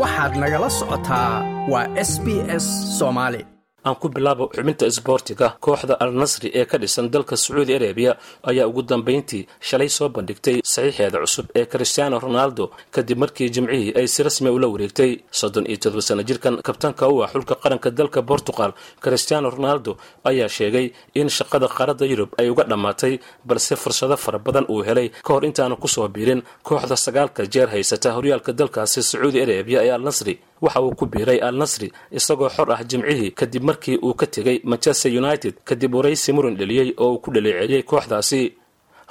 waxaad nagala socotaa. Waa s b s soomaali aan ku bilaabo xubinta isboortiga kooxda al nasri ee ka dhisan dalka sacuudi arabiya ayaa ugu dambayntii shalay soo bandhigtay saxiixeeda cusub ee cristiano ronaldo kadib markii jimcihii ay si rasmi ula wareegtay. Soddon iyo todoba sana jirkan kabtanka u ah xulka qaranka dalka bortugal cristiano ronaldo ayaa sheegay in shaqada qaaradda yurub ay uga dhammaatay balse fursado fara badan uu helay ka hor intaanu ku soo biirin kooxda sagaalka jeer haysata horyaalka dalkaasi sacuudi arabiya ee al nasri waxa uu ku biiray al nasri isagoo xor ah jimcihii kadib markii uu ka tegay manchester united kadib waraysi muran dheliyey oo uu ku dhaleeceeyey kooxdaasi.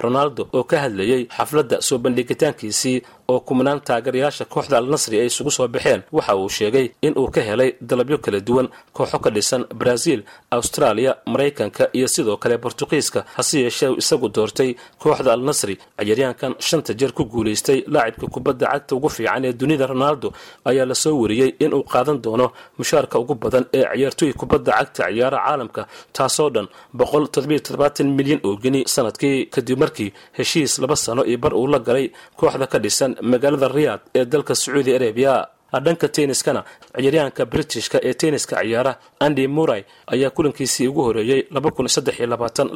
Ronaldo oo ka hadlayey xafladda soo bandhigitaankiisii oo kumanaan taageerayaasha kooxda al nasri ay isugu soo baxeen waxa uu sheegay in uu ka helay dalabyo kala duwan kooxo ka dhisan brazil australia maraykanka iyo sidoo kale bortuqiiska hase yeeshee isagu doortay kooxda al nasri ciyaaryahankan shanta jeer ku guulaystay laacibka kubadda cagta ugu fiican ee dunida ronaldo ayaa la soo wariyey inuu qaadan doono mushaarka ugu badan ee ciyaartooy kubadda cagta ciyaara caalamka taasoo dhan milyan oo geni sannadkii. Kadib markii heshiis laba sano iyo bar uu la galay kooxda ka dhisan magaalada riyaad ee dalka sacuudi arabiya. Dhanka tenniskana ciyaaryahanka britishka ee tenniska ciyaara andy muray ayaa kulankiisii ugu horeeyey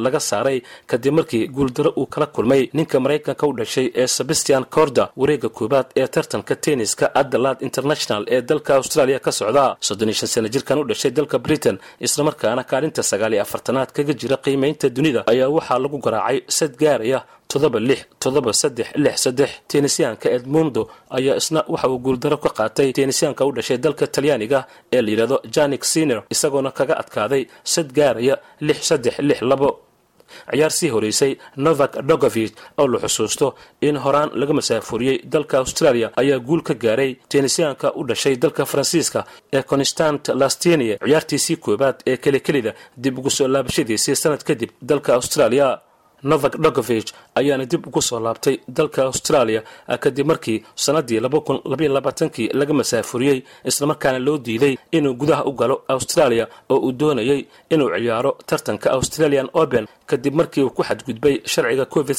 laga saaray kadib markii guuldaro uu kala kulmay. Ninka maraykanka u dhashay ee sebastian corda wareega koowaad ee tartanka tenniska adelaide international ee dalka australia ka socda. Sana jirkan u dhashay dalka britain islamarkaana kaalinta sagaaliyo afartanaad kaga jira qiimaynta dunida ayaa waxaa lagu garaacay sad gaaraya todoba lix todoba saddex lix saddex tennisyaanka edmundo ayaa isna waxa uu guuldaro ka qaatay tennisyaanka u dhashay dalka talyaaniga ee la yidhahdo janik siner isagoona kaga adkaaday sad gaaraya lix saddex lix labo. Ciyaar sii horeysay novak dogovich oo la xusuusto in horaan laga masaafuriyey dalka australia ayaa guul ka gaaray tennisyaanka u dhashay dalka faransiiska ee constant lastenie ciyaartiisii koowaad ee kelikelida dib ugu soo laabashadiisii sanad kadib dalka australia novak dogovich ayaana dib ugu soo laabtay dalka australia kadib markii sanadii kii laga masaafuriyey islamarkaana loo diiday inuu gudaha u galo australia oo uu doonayay inuu ciyaaro tartanka australian open kadib markii uu ku xadgudbay sharciga covid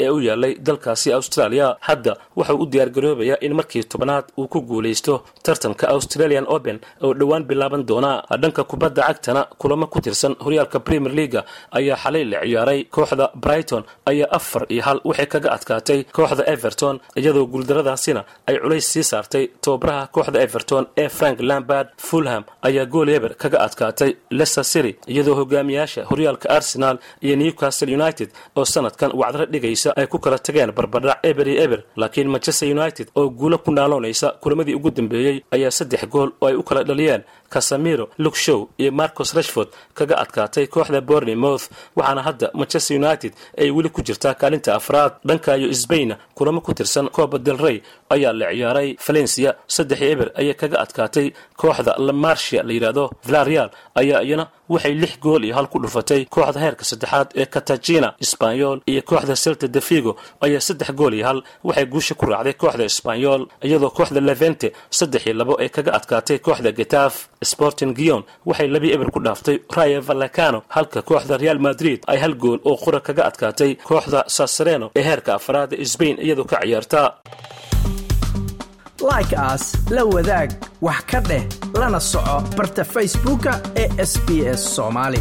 ee u yaalay dalkaasi australia hadda wuxuu u diyaargaroobayaa in markii tobanaad uu ku guulaysto tartanka australian open oo dhowaan bilaaban doona. Dhanka kubadda cagtana kulamo ku tirsan horyaalka premier leaga ayaa xalay la ciyaaray. Kooxda brighton ayaa afar iyo hal waxay kaga adkaatay kooxda everton iyadoo guuldaradaasina ay culays sii saartay. Tababaraha kooxda everton ee frank lambard fulham ayaa gool eber kaga adkaatay. Leicester city iyadoo hogaamiyaasha horyaalka arsenal iyo newcastle united oo sanadkan wacdaro dhigaysa ay ku kala tageen barbadhac eber iyo eber laakiin manchester united oo guulo ku naaloonaysa kulamadii ugu dambeeyey ayaa saddex gool oo ay u kala dhaliyeen. Casamiro luke show iyo marcos rashford kaga adkaatay kooxda bournemouth waxaana hadda manchester united ay weli ku jirtaa kaalinta afraad. Dhankayo sbain kulamo ku tirsan coba del rey ayaa la ciyaaray. Valencia saddex eber ayay kaga adkaatay. Kooxda lamarsia la yidhaahdo villareal ayaa iyana waxay lix gool iyo hal ku dhufatay. Kooxda heerka saddexaad ee katagina sbanyol iyo kooxda celta de figo ayaa saddex gool iyo hal. Waxay guusha ku raacday kooxda sbanyol iyadoo kooxda levente saddex iyo labo ay kaga adkaatay kooxda getaf sporting gion waxay labii eber ku dhaaftay raya vallecano halka kooxda real madrid ay hal gool oo qura kaga adkaatay kooxda sasareno ee heerka afraad ee sbain iyadoo ka ciyaarta. Like aas la wadaag wax ka dheh lana soco barta facebooka ee sb s somaali